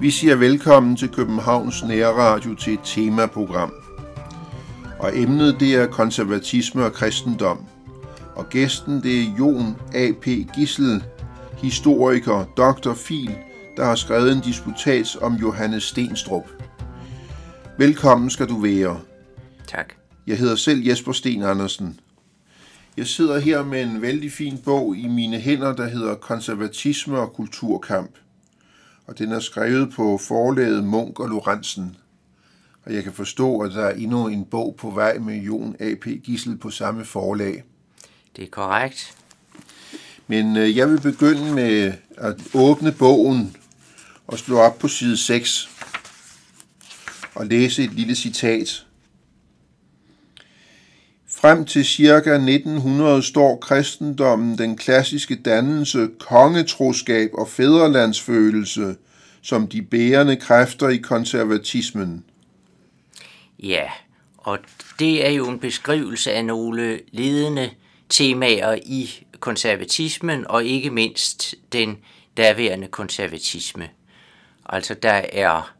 Vi siger velkommen til Københavns Nærradio til et temaprogram. Og emnet det er konservatisme og kristendom. Og gæsten det er Jon A.P. Gissel, historiker, Dr. Fil, der har skrevet en disputats om Johannes Stenstrup. Velkommen skal du være. Tak. Jeg hedder selv Jesper Sten Andersen. Jeg sidder her med en vældig fin bog i mine hænder, der hedder Konservatisme og kulturkamp – og den er skrevet på forlaget Munk og Lorentzen. Og jeg kan forstå, at der er endnu en bog på vej med Jon A.P. Gissel på samme forlag. Det er korrekt. Men øh, jeg vil begynde med at åbne bogen og slå op på side 6 og læse et lille citat. Frem til ca. 1900 står kristendommen den klassiske dannelse, kongetroskab og fædrelandsfølelse som de bærende kræfter i konservatismen. Ja, og det er jo en beskrivelse af nogle ledende temaer i konservatismen, og ikke mindst den daværende konservatisme. Altså der er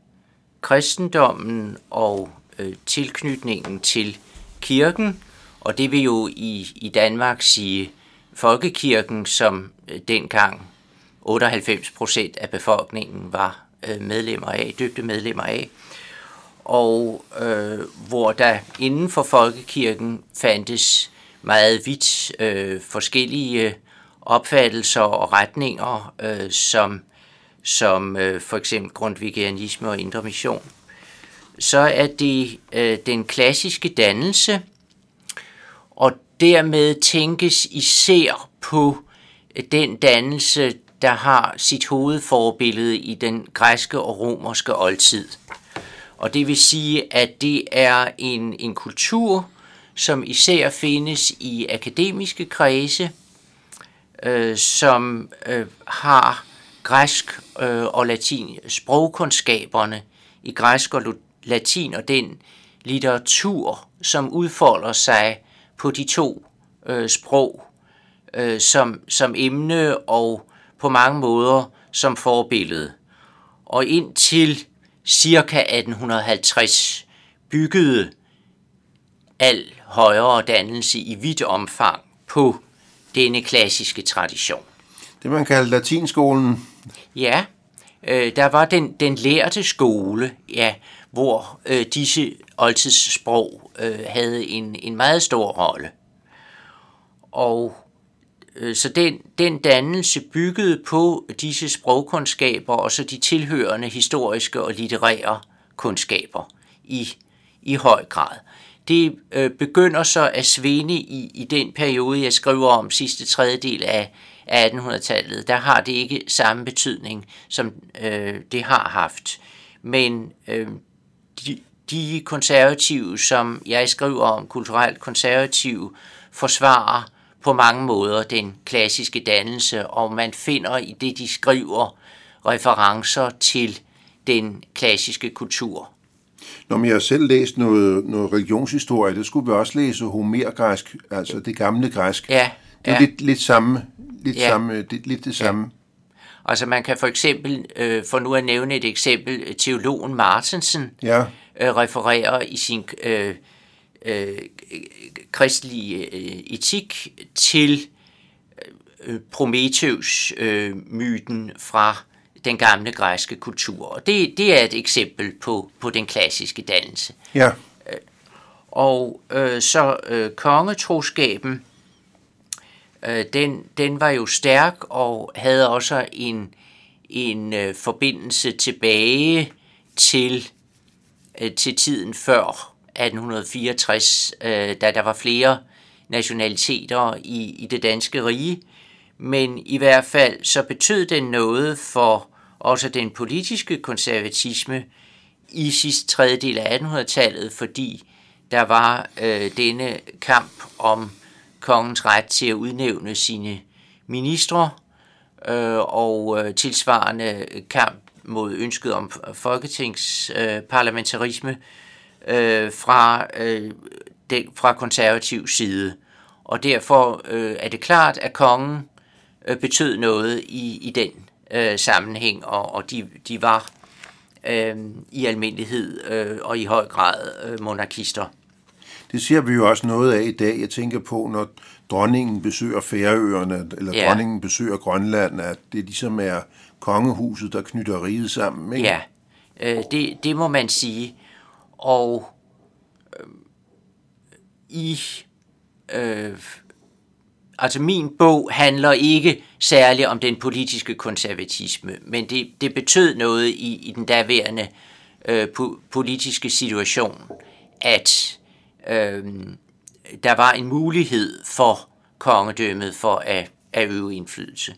kristendommen og øh, tilknytningen til kirken, og det vil jo i, i Danmark sige folkekirken, som øh, dengang 98 procent af befolkningen var øh, medlemmer af, døbte medlemmer af, og øh, hvor der inden for folkekirken fandtes meget vidt øh, forskellige opfattelser og retninger, øh, som, som øh, for eksempel grundvigianisme og indre mission. Så er det øh, den klassiske dannelse, og dermed tænkes især på øh, den dannelse, der har sit hovedforbillede i den græske og romerske oldtid. Og det vil sige, at det er en, en kultur, som især findes i akademiske kredse, øh, som øh, har græsk øh, og latin sprogkundskaberne i græsk og latin og den litteratur, som udfolder sig på de to øh, sprog øh, som, som emne og på mange måder som forbillede. Og indtil cirka 1850 byggede al højere dannelse i vidt omfang på denne klassiske tradition. Det man kalder latinskolen. Ja, øh, der var den, den lærte skole, ja, hvor øh, disse oldtidssprog øh, havde en, en meget stor rolle. Og øh, så den, den dannelse byggede på disse sprogkundskaber og så de tilhørende historiske og litterære kundskaber i, i høj grad. Det øh, begynder så at svinde i, i den periode, jeg skriver om sidste tredjedel af, af 1800-tallet. Der har det ikke samme betydning, som øh, det har haft. Men øh, de, de konservative, som jeg skriver om, kulturelt konservative, forsvarer på mange måder den klassiske dannelse, og man finder i det, de skriver, referencer til den klassiske kultur. Når jeg har selv læst noget, noget religionshistorie, det skulle vi også læse homergræsk, altså det gamle græsk. Ja, det er ja. lidt, lidt samme, lidt, Ja. samme, det, lidt det samme. Altså man kan for eksempel, øh, for nu at nævne et eksempel, teologen Martensen Ja, øh, refererer i sin øh, øh, kristelige øh, etik til øh, Prometheus-myten fra den gamle græske kultur. Og det, det er et eksempel på, på den klassiske dannelse. ja, Og øh, så øh, kongetroskaben, øh, den, den var jo stærk og havde også en, en øh, forbindelse tilbage til, øh, til tiden før 1864, øh, da der var flere nationaliteter i, i det danske rige. Men i hvert fald så betød den noget for også den politiske konservatisme i sidste tredjedel af 1800-tallet, fordi der var øh, denne kamp om kongens ret til at udnævne sine ministre, øh, og øh, tilsvarende kamp mod ønsket om folketingsparlamentarisme, øh, fra, øh, det, fra konservativ side. Og derfor øh, er det klart, at kongen øh, betød noget i, i den øh, sammenhæng, og, og de, de var øh, i almindelighed øh, og i høj grad øh, monarkister. Det ser vi jo også noget af i dag. Jeg tænker på, når dronningen besøger Færøerne, eller ja. dronningen besøger Grønland, at det ligesom er kongehuset, der knytter riget sammen. Ikke? Ja, øh, det, det må man sige. Og øh, i... Øh, altså min bog handler ikke særlig om den politiske konservatisme, men det, det betød noget i, i den daværende øh, po- politiske situation, at øh, der var en mulighed for kongedømmet for at, at øve indflydelse.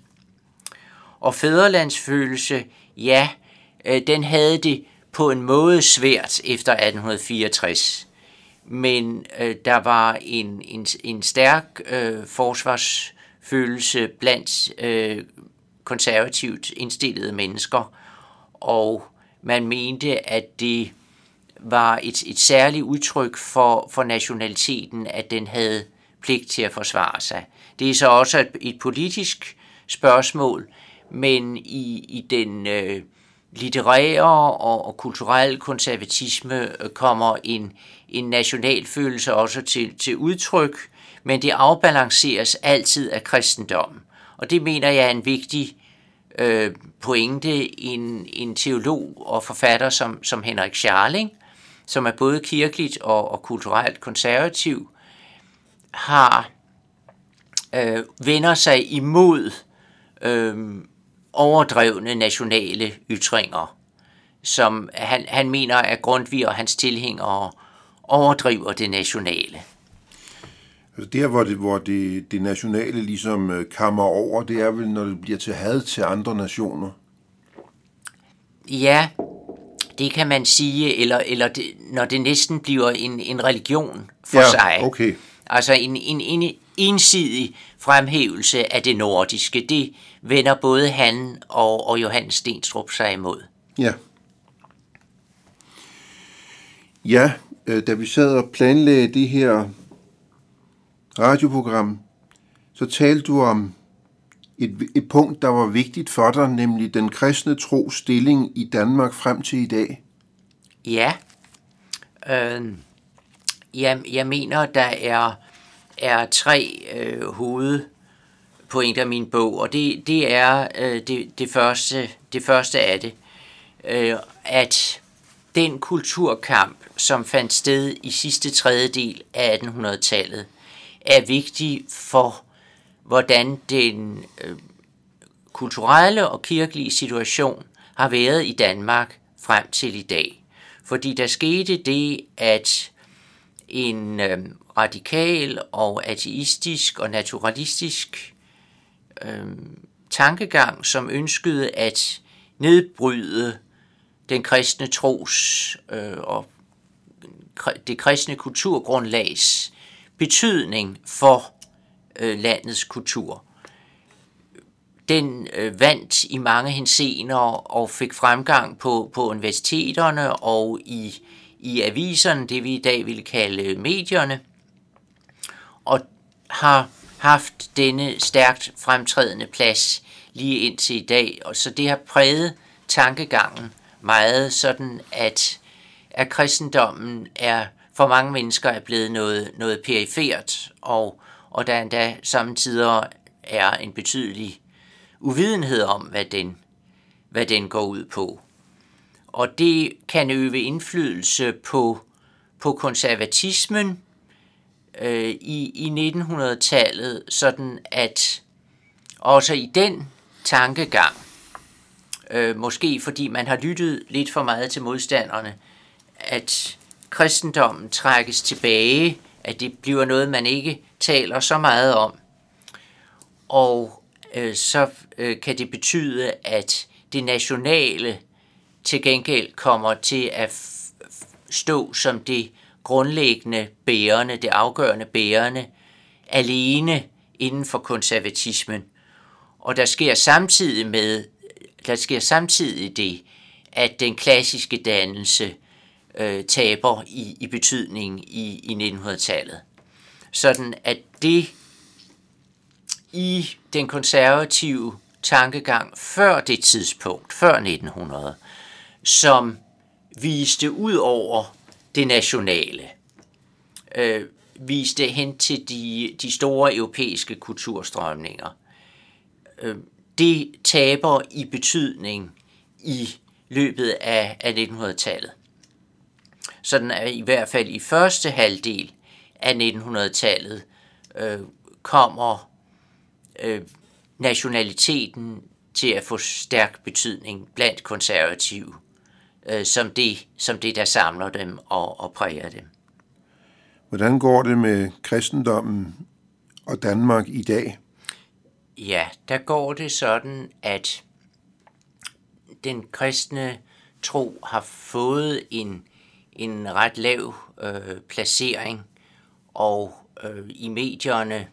Og fædrelandsfølelse, ja, øh, den havde det på en måde svært efter 1864. Men øh, der var en, en, en stærk øh, forsvarsfølelse blandt øh, konservativt indstillede mennesker, og man mente, at det var et, et særligt udtryk for, for nationaliteten, at den havde pligt til at forsvare sig. Det er så også et, et politisk spørgsmål, men i, i den øh, litterære og, og kulturelle konservatisme øh, kommer en, en nationalfølelse også til, til udtryk, men det afbalanceres altid af kristendommen. Og det mener jeg er en vigtig øh, pointe. En, en teolog og forfatter som, som Henrik Scharling, som er både kirkeligt og, og kulturelt konservativ, har øh, vender sig imod øh, overdrevne nationale ytringer, som han, han mener, at Grundtvig og hans tilhængere overdriver det nationale. Altså der, hvor det, hvor det, det nationale ligesom øh, kammer over, det er vel, når det bliver til had til andre nationer? Ja, det kan man sige, eller, eller det, når det næsten bliver en, en religion for ja, sig. okay. Altså en, en, en ensidig fremhævelse af det nordiske, det vender både han og, og Johannes Stenstrup sig imod. Ja. Ja, øh, da vi sad og planlagde det her radioprogram, så talte du om et, et punkt, der var vigtigt for dig, nemlig den kristne tro stilling i Danmark frem til i dag. Ja. Øh, jeg, jeg mener, der er, er tre øh, hovedpointer i min bog, og det, det er øh, det, det, første, det første af det, øh, at den kulturkamp, som fandt sted i sidste tredjedel af 1800-tallet, er vigtig for, hvordan den øh, kulturelle og kirkelige situation har været i Danmark frem til i dag. Fordi der skete det, at en øh, radikal og ateistisk og naturalistisk øh, tankegang, som ønskede at nedbryde den kristne tros øh, og det kristne kulturgrundlags betydning for øh, landets kultur. Den øh, vandt i mange hensener og fik fremgang på, på universiteterne og i, i aviserne, det vi i dag vil kalde medierne, og har haft denne stærkt fremtrædende plads lige indtil i dag. Og så det har præget tankegangen meget sådan, at, at kristendommen er for mange mennesker er blevet noget, noget perifert, og, og der endda samtidig er en betydelig uvidenhed om, hvad den, hvad den går ud på. Og det kan øve indflydelse på, på konservatismen øh, i, i 1900-tallet, sådan at også i den tankegang, øh, måske fordi man har lyttet lidt for meget til modstanderne, at kristendommen trækkes tilbage, at det bliver noget, man ikke taler så meget om. Og øh, så øh, kan det betyde, at det nationale til gengæld kommer til at stå som det grundlæggende bærende, det afgørende bærende, alene inden for konservatismen. Og der sker samtidig med, der sker samtidig det, at den klassiske dannelse øh, taber i, i betydning i, i 1900-tallet. Sådan at det i den konservative tankegang før det tidspunkt, før 1900, som viste ud over det nationale, øh, viste hen til de, de store europæiske kulturstrømninger. Øh, det taber i betydning i løbet af, af 1900-tallet. Sådan er i hvert fald i første halvdel af 1900-tallet øh, kommer øh, nationaliteten til at få stærk betydning blandt konservative, øh, som, det, som det, der samler dem og, og præger dem. Hvordan går det med kristendommen og Danmark i dag? Ja, der går det sådan, at den kristne tro har fået en, en ret lav øh, placering, og øh, i medierne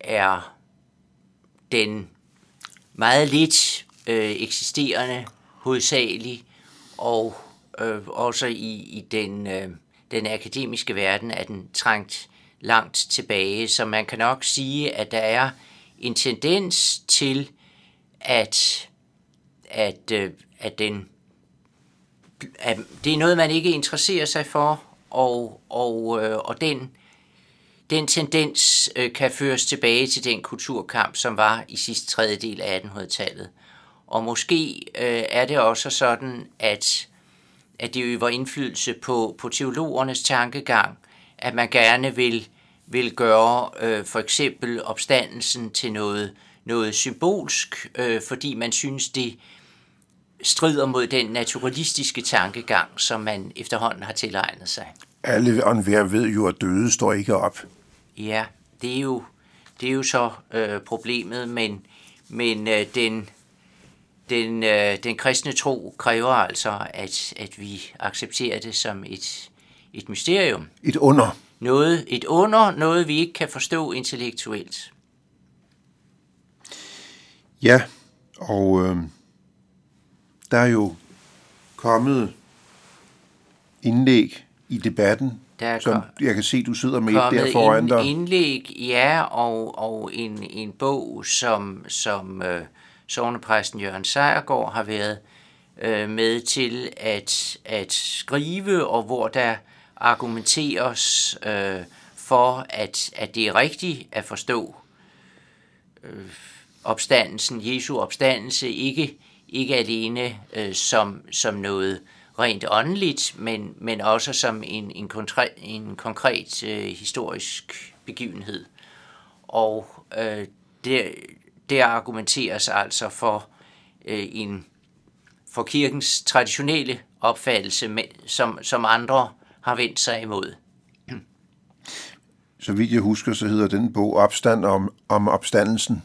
er den meget lidt øh, eksisterende hovedsageligt, og øh, også i, i den, øh, den akademiske verden er den trængt langt tilbage, så man kan nok sige, at der er en tendens til, at, at, øh, at den at det er noget, man ikke interesserer sig for, og, og, øh, og den, den tendens øh, kan føres tilbage til den kulturkamp, som var i sidste tredjedel af 1800-tallet. Og måske øh, er det også sådan, at, at det øver indflydelse på, på teologernes tankegang, at man gerne vil, vil gøre øh, for eksempel opstandelsen til noget, noget symbolsk, øh, fordi man synes, det strider mod den naturalistiske tankegang, som man efterhånden har tilegnet sig. Alle og enhver ved jo, at døde står ikke op. Ja, det er jo, det er jo så øh, problemet, men, men øh, den, den, øh, den kristne tro kræver altså, at, at vi accepterer det som et, et mysterium. Et under. Noget, et under, noget vi ikke kan forstå intellektuelt. Ja, og øh, der er jo kommet indlæg i debatten, Der er som kom- jeg kan se, du sidder med der foran en dig. indlæg, ja, og, og en, en bog, som, som øh, sovnepræsten Jørgen Sejergaard har været øh, med til at, at skrive, og hvor der argumenteres øh, for, at, at det er rigtigt at forstå øh, opstandelsen, Jesu opstandelse, ikke, ikke alene øh, som, som noget rent åndeligt, men, men også som en, en, konkret, en konkret øh, historisk begivenhed. Og øh, der, der argumenteres altså for øh, en for kirkens traditionelle opfattelse, men- som, som andre har vendt sig imod. Så vidt jeg husker, så hedder den bog Opstand om, om opstandelsen.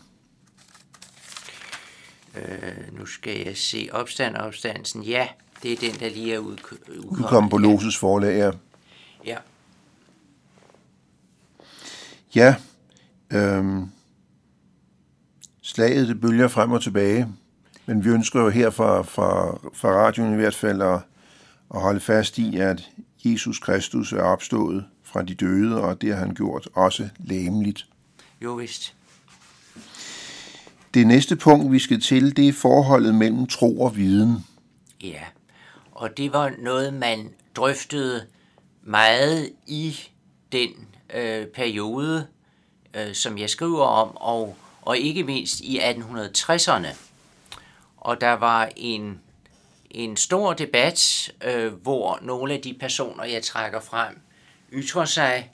Øh, nu skal jeg se opstand og opstandelsen. Ja, det er den, der lige er udk- Udkom på. Loses forlag, ja. Ja. Ja, øhm, slaget det bølger frem og tilbage, men vi ønsker jo her fra, fra, fra radioen i hvert fald at, at holde fast i, at Jesus Kristus er opstået fra de døde, og det har han gjort også læmeligt. Jo vist. Det næste punkt, vi skal til, det er forholdet mellem tro og viden. Ja, og det var noget, man drøftede meget i den øh, periode, øh, som jeg skriver om, og, og ikke mindst i 1860'erne. Og der var en, en stor debat, øh, hvor nogle af de personer, jeg trækker frem, ytrer sig.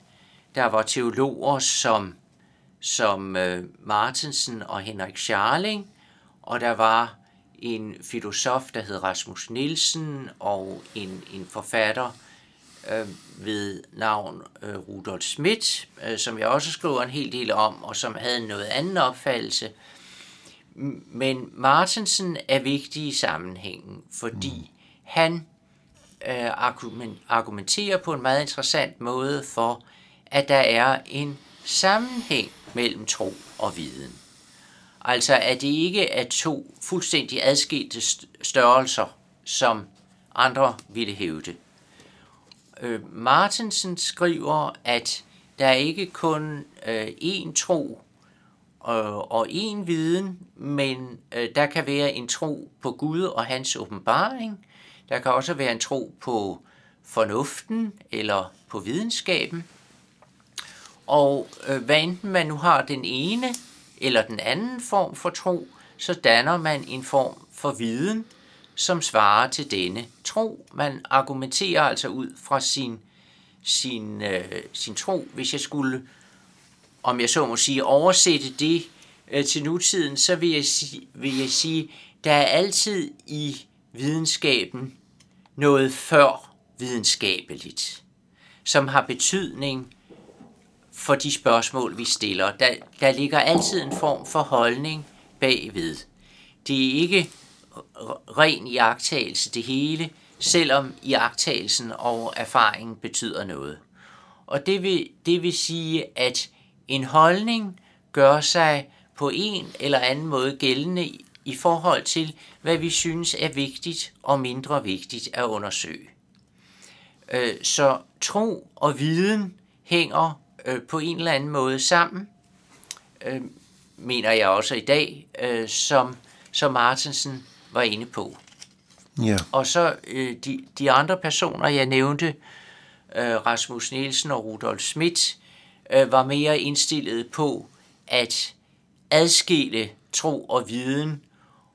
Der var teologer som, som øh, Martensen og Henrik Scharling, og der var en filosof, der hed Rasmus Nielsen, og en, en forfatter øh, ved navn øh, Rudolf Schmidt, øh, som jeg også skriver en hel del om, og som havde noget anden opfattelse. Men Martensen er vigtig i sammenhængen, fordi mm. han øh, argumen- argumenterer på en meget interessant måde for, at der er en sammenhæng mellem tro og viden. Altså at det ikke er to fuldstændig adskilte størrelser, som andre ville hævde. øh, Martensen skriver, at der er ikke kun øh, én tro og, og én viden, men øh, der kan være en tro på Gud og hans åbenbaring. Der kan også være en tro på fornuften eller på videnskaben. Og øh, hvad enten man nu har den ene eller den anden form for tro, så danner man en form for viden, som svarer til denne tro. Man argumenterer altså ud fra sin, sin, øh, sin tro. Hvis jeg skulle, om jeg så må sige, oversætte det øh, til nutiden, så vil jeg, vil jeg sige, der er altid i videnskaben noget før videnskabeligt, som har betydning for de spørgsmål, vi stiller. Der, der ligger altid en form for holdning bagved. Det er ikke ren iagtagelse det hele, selvom iagtagelsen og erfaringen betyder noget. Og det vil, det vil sige, at en holdning gør sig på en eller anden måde gældende i forhold til, hvad vi synes er vigtigt og mindre vigtigt at undersøge. Øh, så tro og viden hænger øh, på en eller anden måde sammen, øh, mener jeg også i dag, som, som Martensen var inde på. Ja. Og så de, de andre personer, jeg nævnte, Rasmus Nielsen og Rudolf Schmidt, var mere indstillet på at adskille tro og viden.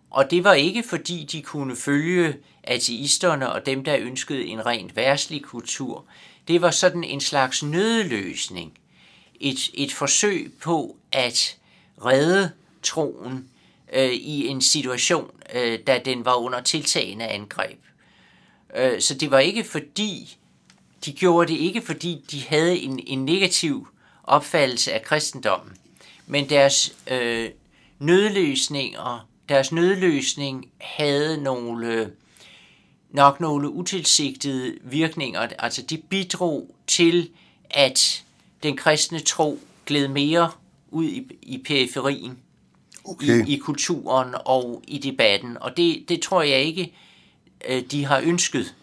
Og det var ikke fordi, de kunne følge ateisterne og dem, der ønskede en rent værslig kultur. Det var sådan en slags nødløsning. Et, et forsøg på at redde troen øh, i en situation, øh, da den var under tiltagende angreb. Øh, så det var ikke fordi, de gjorde det ikke fordi, de havde en, en negativ opfattelse af kristendommen, men deres øh, nødløsninger, deres nødløsning havde nogle øh, nok nogle utilsigtede virkninger. Altså de bidrog til, at den kristne tro gled mere ud i, i periferien, okay. i, i kulturen og i debatten. Og det, det tror jeg ikke, øh, de har ønsket.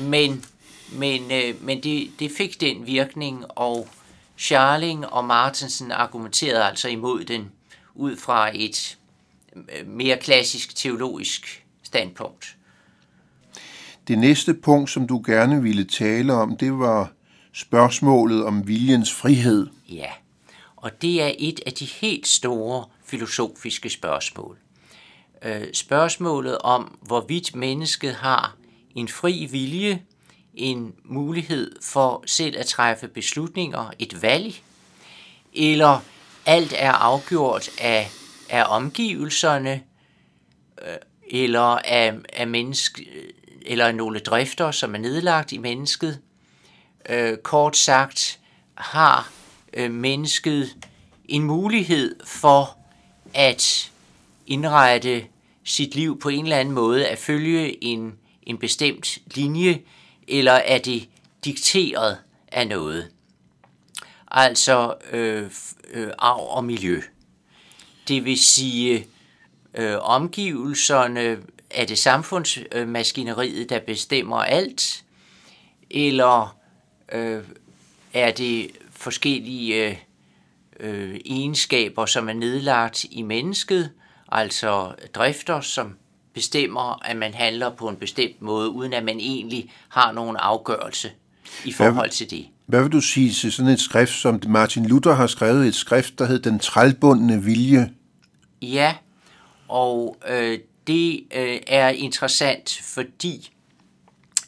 Men, men, øh, men det, det fik den virkning, og Charling og Martensen argumenterede altså imod den ud fra et øh, mere klassisk teologisk standpunkt. Det næste punkt, som du gerne ville tale om, det var spørgsmålet om viljens frihed. Ja, og det er et af de helt store filosofiske spørgsmål. Øh, spørgsmålet om, hvorvidt mennesket har en fri vilje, en mulighed for selv at træffe beslutninger, et valg, eller alt er afgjort af, af omgivelserne, øh, eller af, af menneske, eller nogle drifter, som er nedlagt i mennesket. Øh, kort sagt har øh, mennesket en mulighed for at indrette sit liv på en eller anden måde, at følge en, en bestemt linje, eller er det dikteret af noget. Altså øh, øh, arv og miljø. Det vil sige, øh, omgivelserne er det samfundsmaskineriet, der bestemmer alt, eller øh, er det forskellige øh, egenskaber, som er nedlagt i mennesket, altså drifter, som bestemmer, at man handler på en bestemt måde, uden at man egentlig har nogen afgørelse i forhold til det. Hvad vil du sige til sådan et skrift, som Martin Luther har skrevet, et skrift, der hedder Den trælbundne vilje? Ja, og øh, det øh, er interessant, fordi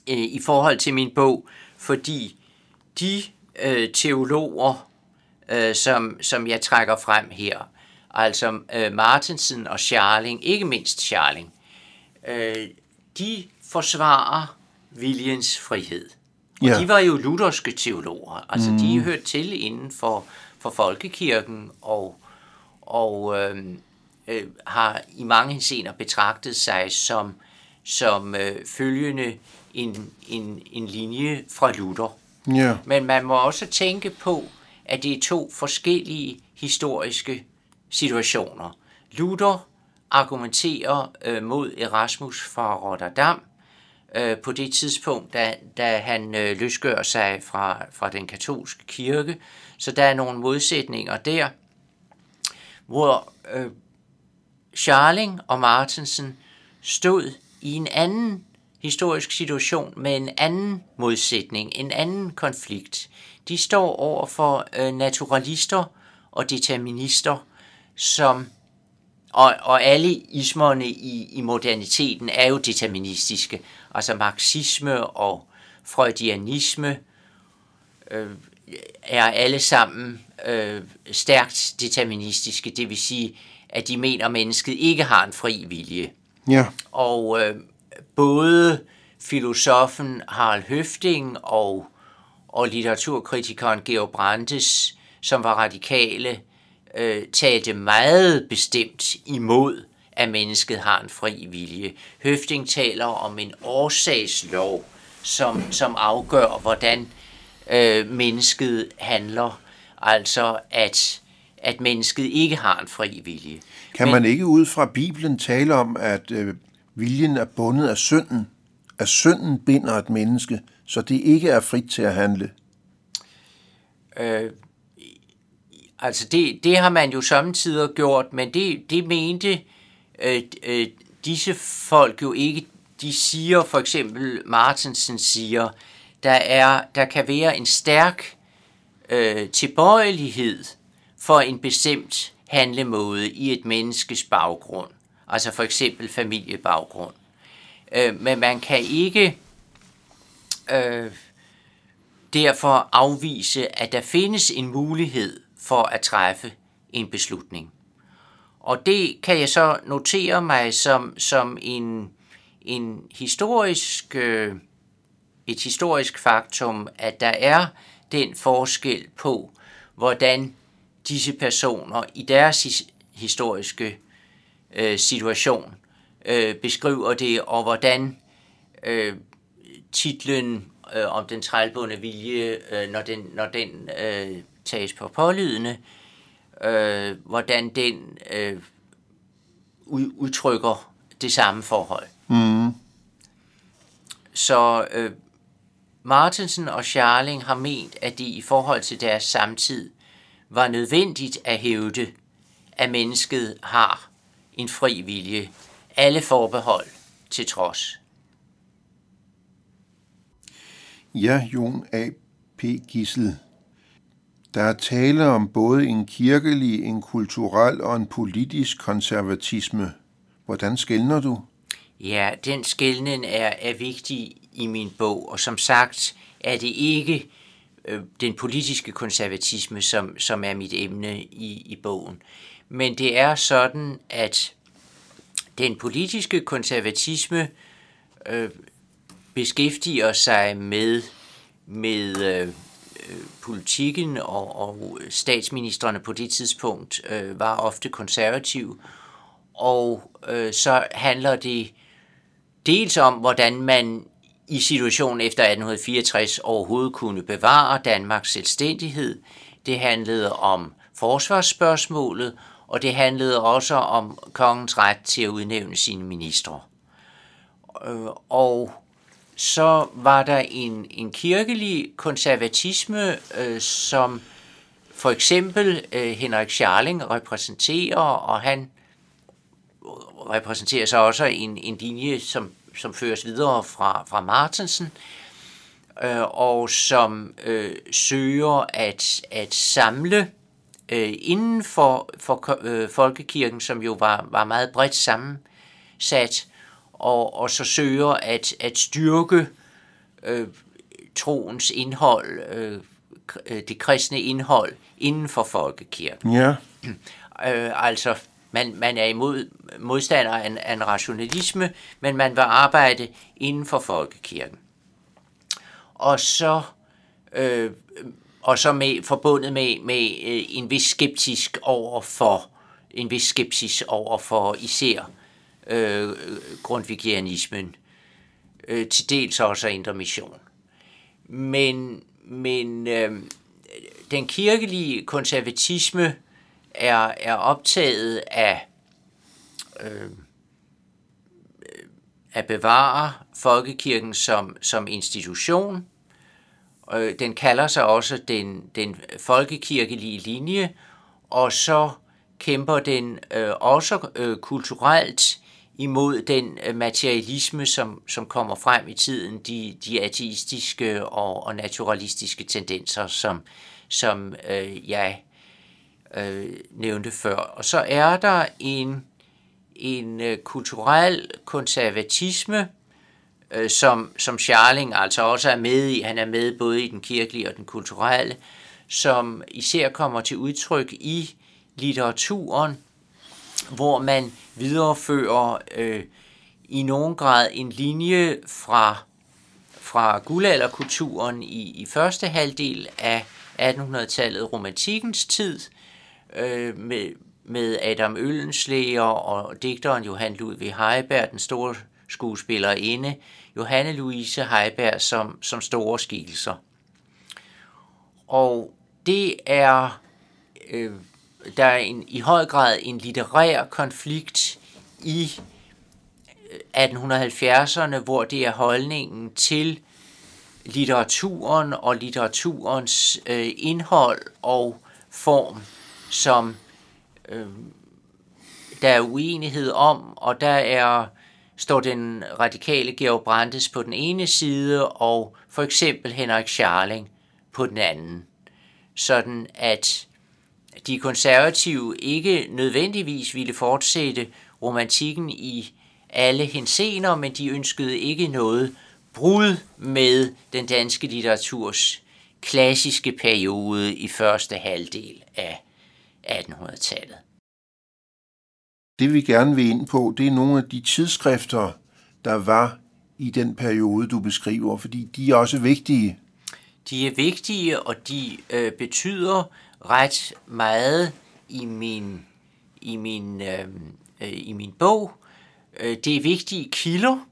øh, i forhold til min bog, fordi de øh, teologer, øh, som, som jeg trækker frem her, altså øh, Martensen og Scharling, ikke mindst Scharling, øh, de forsvarer viljens frihed. Og ja. de var jo lutherske teologer, altså mm. de hørte til inden for, for folkekirken og, og øh, øh, har i mange henseender betragtet sig som, som øh, følgende en, en, en linje fra Luther. Ja. Men man må også tænke på, at det er to forskellige historiske situationer. Luther argumenterer øh, mod Erasmus fra Rotterdam, øh, på det tidspunkt, da, da han øh, løsgør sig fra, fra den katolske kirke. Så der er nogle modsætninger der, hvor øh, Charling og Martensen stod i en anden historisk situation med en anden modsætning, en anden konflikt. De står over for øh, naturalister og determinister, som og, og alle ismerne i, i moderniteten er jo deterministiske. Altså marxisme og freudianisme øh, er alle sammen øh, stærkt deterministiske. Det vil sige, at de mener, at mennesket ikke har en fri vilje. Ja. Og øh, både filosofen Harald Høfting og, og litteraturkritikeren Georg Brandes, som var radikale, øh, talte meget bestemt imod, at mennesket har en fri vilje. Høfting taler om en årsagslov, som, som afgør, hvordan øh, mennesket handler. Altså, at, at mennesket ikke har en fri vilje. Kan man ikke ud fra Bibelen tale om, at øh, viljen er bundet af synden? At synden binder et menneske, så det ikke er frit til at handle? Øh, altså det, det har man jo samtidig gjort, men det, det mente øh, øh, disse folk jo ikke. De siger for eksempel, Martensen siger, der, er, der kan være en stærk øh, tilbøjelighed for en bestemt handlemåde i et menneskes baggrund, altså for eksempel familiebaggrund. Øh, men man kan ikke øh, derfor afvise, at der findes en mulighed for at træffe en beslutning. Og det kan jeg så notere mig som, som en, en historisk, øh, et historisk faktum, at der er den forskel på, hvordan disse personer i deres historiske øh, situation øh, beskriver det, og hvordan øh, titlen øh, om den trælbundne vilje, øh, når den, når den øh, tages på pålydende, øh, hvordan den øh, udtrykker det samme forhold. Mm. Så øh, Martensen og Charling har ment, at de i forhold til deres samtid var nødvendigt at hævde, at mennesket har en fri vilje, alle forbehold til trods. Ja, Jon A. P. Gissel. Der er tale om både en kirkelig, en kulturel og en politisk konservatisme. Hvordan skældner du? Ja, den skældning er, er vigtig i min bog, og som sagt er det ikke Øh, den politiske konservatisme, som, som er mit emne i, i bogen. Men det er sådan, at den politiske konservatisme øh, beskæftiger sig med, med øh, øh politikken, og, og statsministerne på det tidspunkt øh, var ofte konservative. Og øh, så handler det dels om, hvordan man i situationen efter 1864 overhovedet kunne bevare Danmarks selvstændighed. Det handlede om forsvarsspørgsmålet, og det handlede også om kongens ret til at udnævne sine ministre. Øh, og så var der en, en kirkelig konservatisme, øh, som for eksempel øh, Henrik Scharling repræsenterer, og han repræsenterer så også en, en linje, som, som føres videre fra, fra Martensen, øh, og som øh, søger at, at samle øh, inden for, for øh, folkekirken, som jo var, var meget bredt sammensat, og, og så søger at, at styrke øh, troens indhold, øh, det kristne indhold inden for folkekirken. Ja. Øh, altså, man, man er imod modstander af en, af en rationalisme, men man vil arbejde inden for folkekirken. Og så, øh, og så med, forbundet med, med øh, en vis skeptisk over for en vis skepsis over for især øh, grundvigianismen, øh, til dels også Indre Mission. Men, men øh, den kirkelige konservatisme er, er optaget af, øh, øh, at bevare folkekirken som, som institution. Øh, den kalder sig også den, den folkekirkelige linje, og så kæmper den øh, også øh, kulturelt imod den øh, materialisme, som, som kommer frem i tiden, de, de ateistiske og, og naturalistiske tendenser, som, som øh, jeg øh, nævnte før. Og så er der en, en øh, kulturel konservatisme, øh, som, som Scharling altså også er med i. Han er med både i den kirkelige og den kulturelle, som især kommer til udtryk i litteraturen, hvor man viderefører øh, i nogen grad en linje fra, fra guldalderkulturen i, i første halvdel af 1800-tallet, romantikkens tid, øh, med, med Adam Øllenslæger og digteren Johan Ludvig Heiberg, den store skuespillerinde, Johanne Louise Heiberg som, som store skikkelser. Og det er øh, der er en, i høj grad en litterær konflikt i øh, 1870'erne, hvor det er holdningen til litteraturen og litteraturens øh, indhold og form, som øh, der er uenighed om, og der er står den radikale Georg Brandes på den ene side, og for eksempel Henrik Scharling på den anden. Sådan at de konservative ikke nødvendigvis ville fortsætte romantikken i alle hensener, men de ønskede ikke noget brud med den danske litteraturs klassiske periode i første halvdel af 1800-tallet. Det vi gerne vil ind på, det er nogle af de tidsskrifter, der var i den periode, du beskriver, fordi de er også vigtige. De er vigtige, og de øh, betyder ret meget i min, i min, øh, øh, i min bog. Øh, det er vigtige kilder.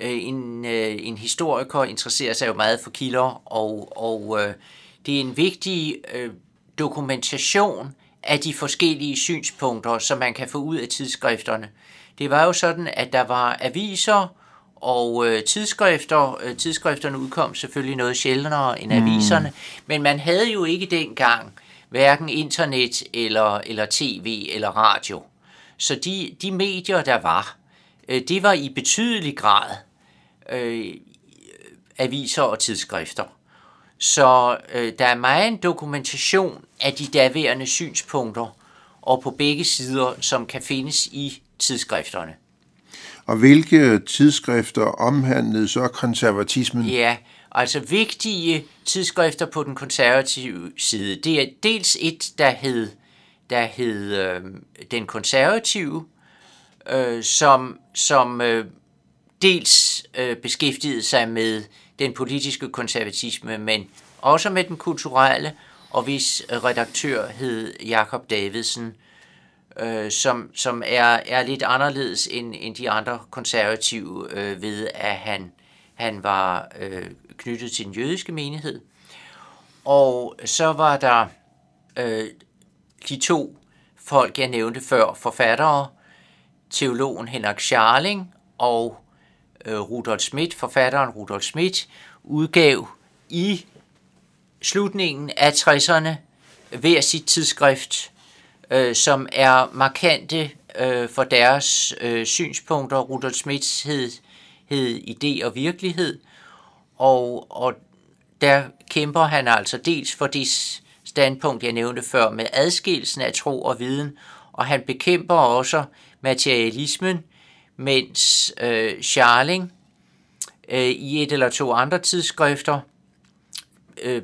Øh, en, øh, en historiker interesserer sig jo meget for kilder, og, og øh, det er en vigtig øh, dokumentation af de forskellige synspunkter, som man kan få ud af tidsskrifterne. Det var jo sådan, at der var aviser og øh, tidsskrifter. Øh, tidsskrifterne udkom selvfølgelig noget sjældnere end mm. aviserne, men man havde jo ikke dengang hverken internet eller, eller tv eller radio. Så de, de medier, der var, øh, det var i betydelig grad øh, aviser og tidsskrifter. Så øh, der er meget dokumentation af de daværende synspunkter, og på begge sider, som kan findes i tidsskrifterne. Og hvilke tidsskrifter omhandlede så konservatismen? Ja, altså vigtige tidsskrifter på den konservative side. Det er dels et, der hed, der hed øh, Den Konservative, øh, som, som øh, dels øh, beskæftigede sig med den politiske konservatisme, men også med den kulturelle, og hvis øh, redaktør hed Jakob Davidsen, øh, som, som er, er lidt anderledes end, end de andre konservative øh, ved, at han, han var øh, knyttet til den jødiske menighed. Og så var der øh, de to folk, jeg nævnte før, forfattere, teologen Henrik Scharling og øh, Rudolf Schmidt, forfatteren Rudolf Schmidt, udgav i slutningen af 60'erne hver sit tidsskrift, øh, som er markante øh, for deres øh, synspunkter. Rudolf Schmidt hed, hed Idé og Virkelighed, og, og der kæmper han altså dels for det standpunkt, jeg nævnte før, med adskillelsen af tro og viden, og han bekæmper også materialismen, mens øh, Charling øh, i et eller to andre tidsskrifter øh,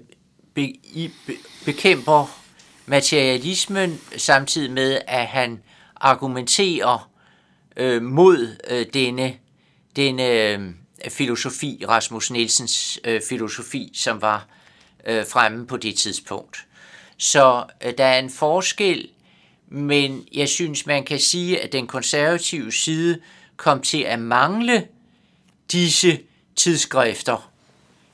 be, i, be, bekæmper materialismen, samtidig med, at han argumenterer øh, mod øh, denne, denne øh, filosofi, Rasmus Nielsens øh, filosofi, som var øh, fremme på det tidspunkt. Så øh, der er en forskel, men jeg synes, man kan sige, at den konservative side kom til at mangle disse tidsskrifter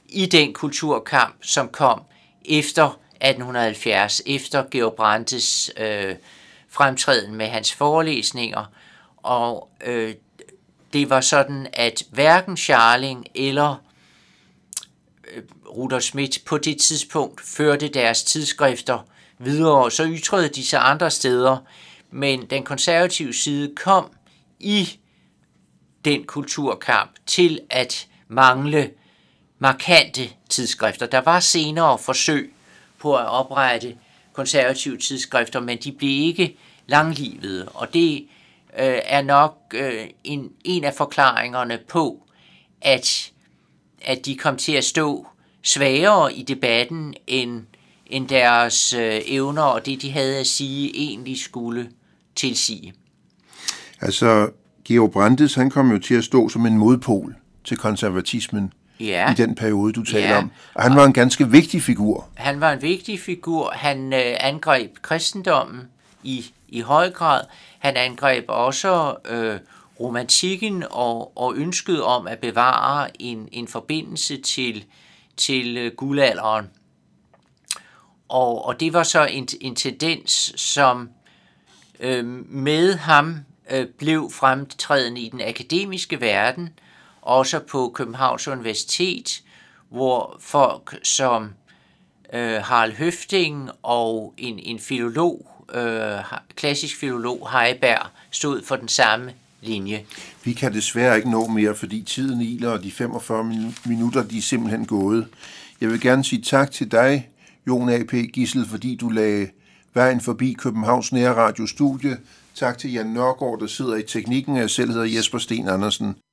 i den kulturkamp, som kom efter 1870, efter Georg Brandes øh, fremtræden med hans forelæsninger. Og øh, det var sådan, at hverken Charling eller øh, Rudolf Schmidt på det tidspunkt førte deres tidsskrifter videre, så ytrede de sig andre steder, men den konservative side kom i den kulturkamp til at mangle markante tidsskrifter. Der var senere forsøg på at oprette konservative tidsskrifter, men de blev ikke langlivede, og det øh, er nok øh, en, en af forklaringerne på, at, at de kom til at stå svagere i debatten, end, end deres øh, evner og det, de havde at sige, egentlig skulle tilsige. Altså, Georg Brandes, han kom jo til at stå som en modpol til konservatismen ja. i den periode, du taler ja. om. Og han var en ganske vigtig figur. Han var en vigtig figur. Han øh, angreb kristendommen i, i høj grad. Han angreb også øh, romantikken og, og ønsket om at bevare en, en forbindelse til, til øh, guldalderen. Og, og det var så en, en tendens, som øh, med ham øh, blev fremtrædende i den akademiske verden, også på Københavns Universitet, hvor folk som øh, Harald Høfting og en, en filolog, øh, klassisk filolog Heiberg, stod for den samme linje. Vi kan desværre ikke nå mere, fordi tiden iler, og de 45 minutter de er simpelthen gået. Jeg vil gerne sige tak til dig, Jon A.P. Gissel, fordi du lagde vejen forbi Københavns Nære Radio Studie. Tak til Jan Nørgaard, der sidder i teknikken. Jeg selv hedder Jesper Sten Andersen.